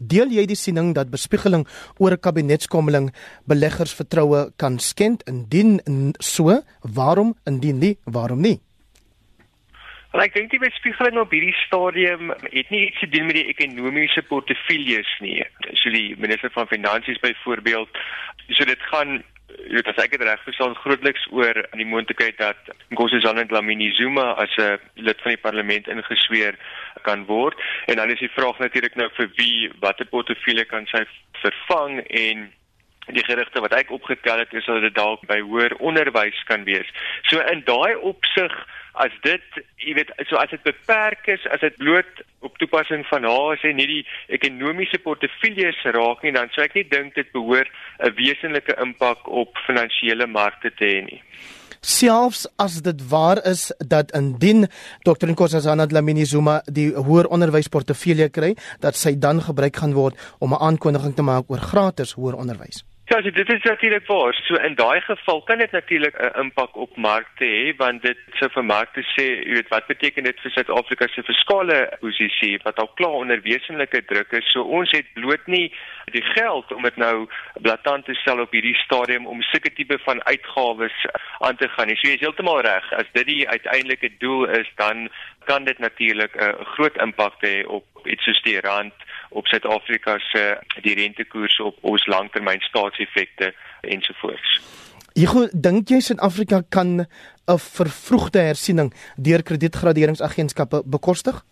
Deel jy die siening dat bespiegeling oor 'n kabinetskommeling beleggersvertroue kan skend indien so, waarom indien nie, waarom nie? Wel ek dink die bespiegeling op hierdie stadium het nie iets te doen met die ekonomiese portefeuilles nie. So die minister van finansies byvoorbeeld, so dit gaan jy weet as ek dit reg verstaan grootliks oor aan die moontlikheid dat Nkosazana Dlamini Zuma as 'n lid van die parlement ingesweer kan word en dan is die vraag natuurlik nou vir wie watter portefeulje kan sy vervang en die gerigte wat ek opgetel het is dat dit dalk by hoër onderwys kan wees. So in daai opsig as dit, jy weet, so as dit beperk is, as dit bloot op toepassing van haar sê nie die ekonomiese portefeuilles raak nie, dan sou ek nie dink dit behoort 'n wesenlike impak op finansiële markte te hê nie. Selfs as dit waar is dat indien Dr. Nkosazana Dlamini Zuma die hoër onderwys portefeulje kry, dat sy dan gebruik gaan word om 'n aankondiging te maak oor gratis hoër onderwys. Ja, so dit is natuurlik waar. So in daai geval kan dit natuurlik 'n impak op markte hê want dit sou vir markte sê, jy weet, wat beteken dit vir Suid-Afrika se fiskale posisie wat al klaar onder wesenlike druk is. So ons het bloot nie die geld om dit nou blaatant te stel op hierdie stadium om sulke tipe van uitgawes aan te gaan. So jy is heeltemal reg. As dit die uiteindelike doel is, dan kan dit natuurlik 'n groot impak hê op iets soos die rand op Suid-Afrika se die rentekoers op ons langtermyn staatseffekte ensovoorts. Ek dink jy Suid-Afrika kan 'n vervroegde hersiening deur kredietgraderingsagentskappe bekostig?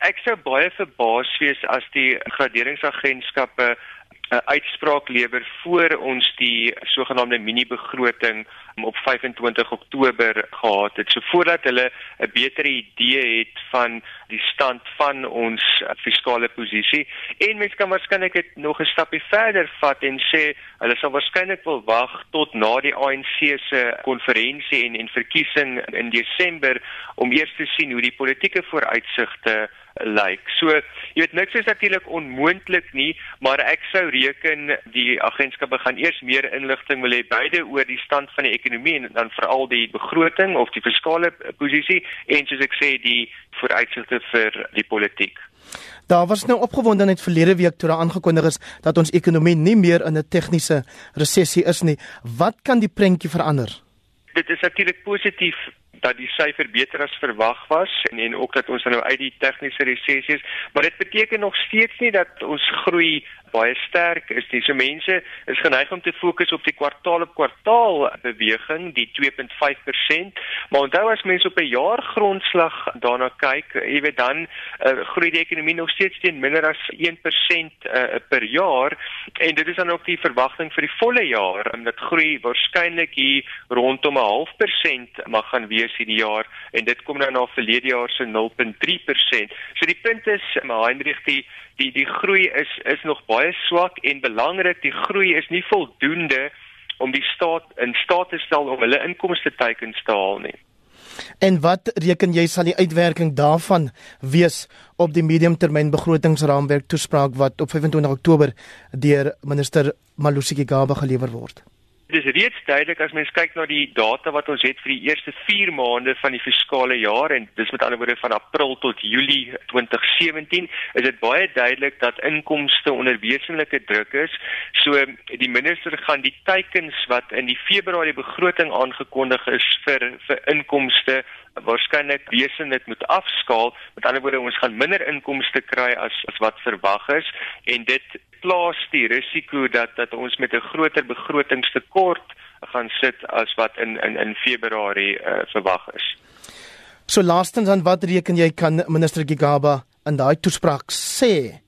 Ek sou baie verbaas wees as die graderingsagentskappe 'n uitspraak lewer voor ons die sogenaamde mini begroting op 25 Oktober gehad het. So voordat hulle 'n beter idee het van die stand van ons fiskale posisie en mens kan waarskynlik dit nog 'n stapie verder vat en sê hulle sal waarskynlik wil wag tot na die ANC se konferensie en en verkiesing in Desember om eers te sien hoe die politieke vooruitsigte lyk. So, jy weet niks is natuurlik onmoontlik nie, maar ek sou reken die agentskappe gaan eers meer inligting wil hê beide oor die stand van die ekonomie en dan veral die begroting of die fiskale posisie en soos ek sê die vooruitsigte vir die politiek. Daar was nou opgewondenheid verlede week toe daar aangekondig is dat ons ekonomie nie meer in 'n tegniese resessie is nie. Wat kan die prentjie verander? Dit is natuurlik positief dat die syfer beter as verwag was en en ook dat ons nou uit die tegniese resessie is, maar dit beteken nog steeds nie dat ons groei baie sterk is nie. So mense is geneig om te fokus op die kwartaal op kwartaal beweging, die 2.5%, maar onthou as mense op 'n jaar grondslag daarna kyk, jy weet dan uh, groei die ekonomie nog steeds teen minder as 1% uh, per jaar en dit is dan ook die verwagting vir die volle jaar, en dit groei waarskynlik hier rondom 'n half persent mag gaan wees hierdie jaar en dit kom nou na verlede jaar se 0.3%. So die punt is, Heinrich, die die die groei is is nog baie swak en belangrik die groei is nie voldoende om die staat in staat te stel om hulle inkomste teikens te haal nie. En wat reken jy sal die uitwerking daarvan wees op die mediumtermynbegrotingsraamwerk toespraak wat op 25 Oktober deur minister Malusi Gigaba gelewer word? Dit is reeds duidelik as mens kyk na die data wat ons het vir die eerste 4 maande van die fiskale jaar en dis met ander woorde van April tot Julie 2017, is dit baie duidelik dat inkomste onder wesenlike druk is. So die minister gaan die teikens wat in die Februarie begroting aangekondig is vir vir inkomste waarskynlik wesentlik moet afskaal. Met ander woorde, ons gaan minder inkomste kry as as wat verwag is en dit plaas die risiko dat dat ons met 'n groter begrotingstekort gaan sit as wat in in in Februarie uh, verwag is. So laastens aan wat reken jy kan minister Gigaba in daai toespraak sê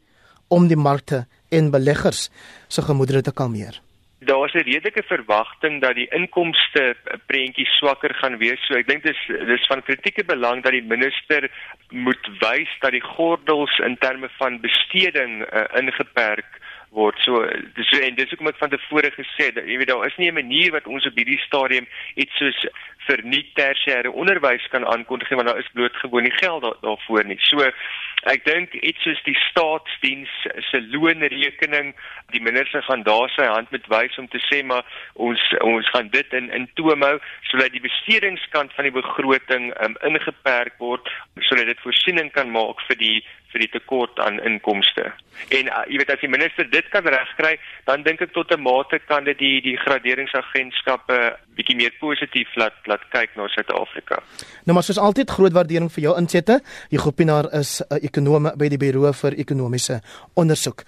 om die markte en beleggers se gemoedere te kalmeer? Daar's 'n redelike verwagting dat die inkomste prentjie swakker gaan wees. So ek dink dis dis van kritieke belang dat die minister moet wys dat die gordels in terme van besteding uh, ingeperk word. So dis en dis hoekom ek van tevore gesê dat jy weet daar is nie 'n manier wat ons op hierdie stadium iets soos vir nie tersiêre onderwys kan aankondig want daar is bloot gewoon nie geld daar, daarvoor nie. So ek dink iets soos die staatsdiens se loonrekening, die minister gaan daar sy hand met wys om te sê maar ons ons gaan dit in in toom hou sodat die bestedingskant van die begroting um, ingeperk word sodat dit voorsiening kan maak vir die die tekort aan inkomste. En uh, jy weet as die minister dit kan regkry, dan dink ek tot 'n mate kan dit die die graderingsagentskappe bietjie meer positief laat laat kyk na Suid-Afrika. Nou maar soos altyd groot waardering vir jou insette. Jy groepienaar is 'n ekonom by die Buro vir Ekonomiese Ondersoek.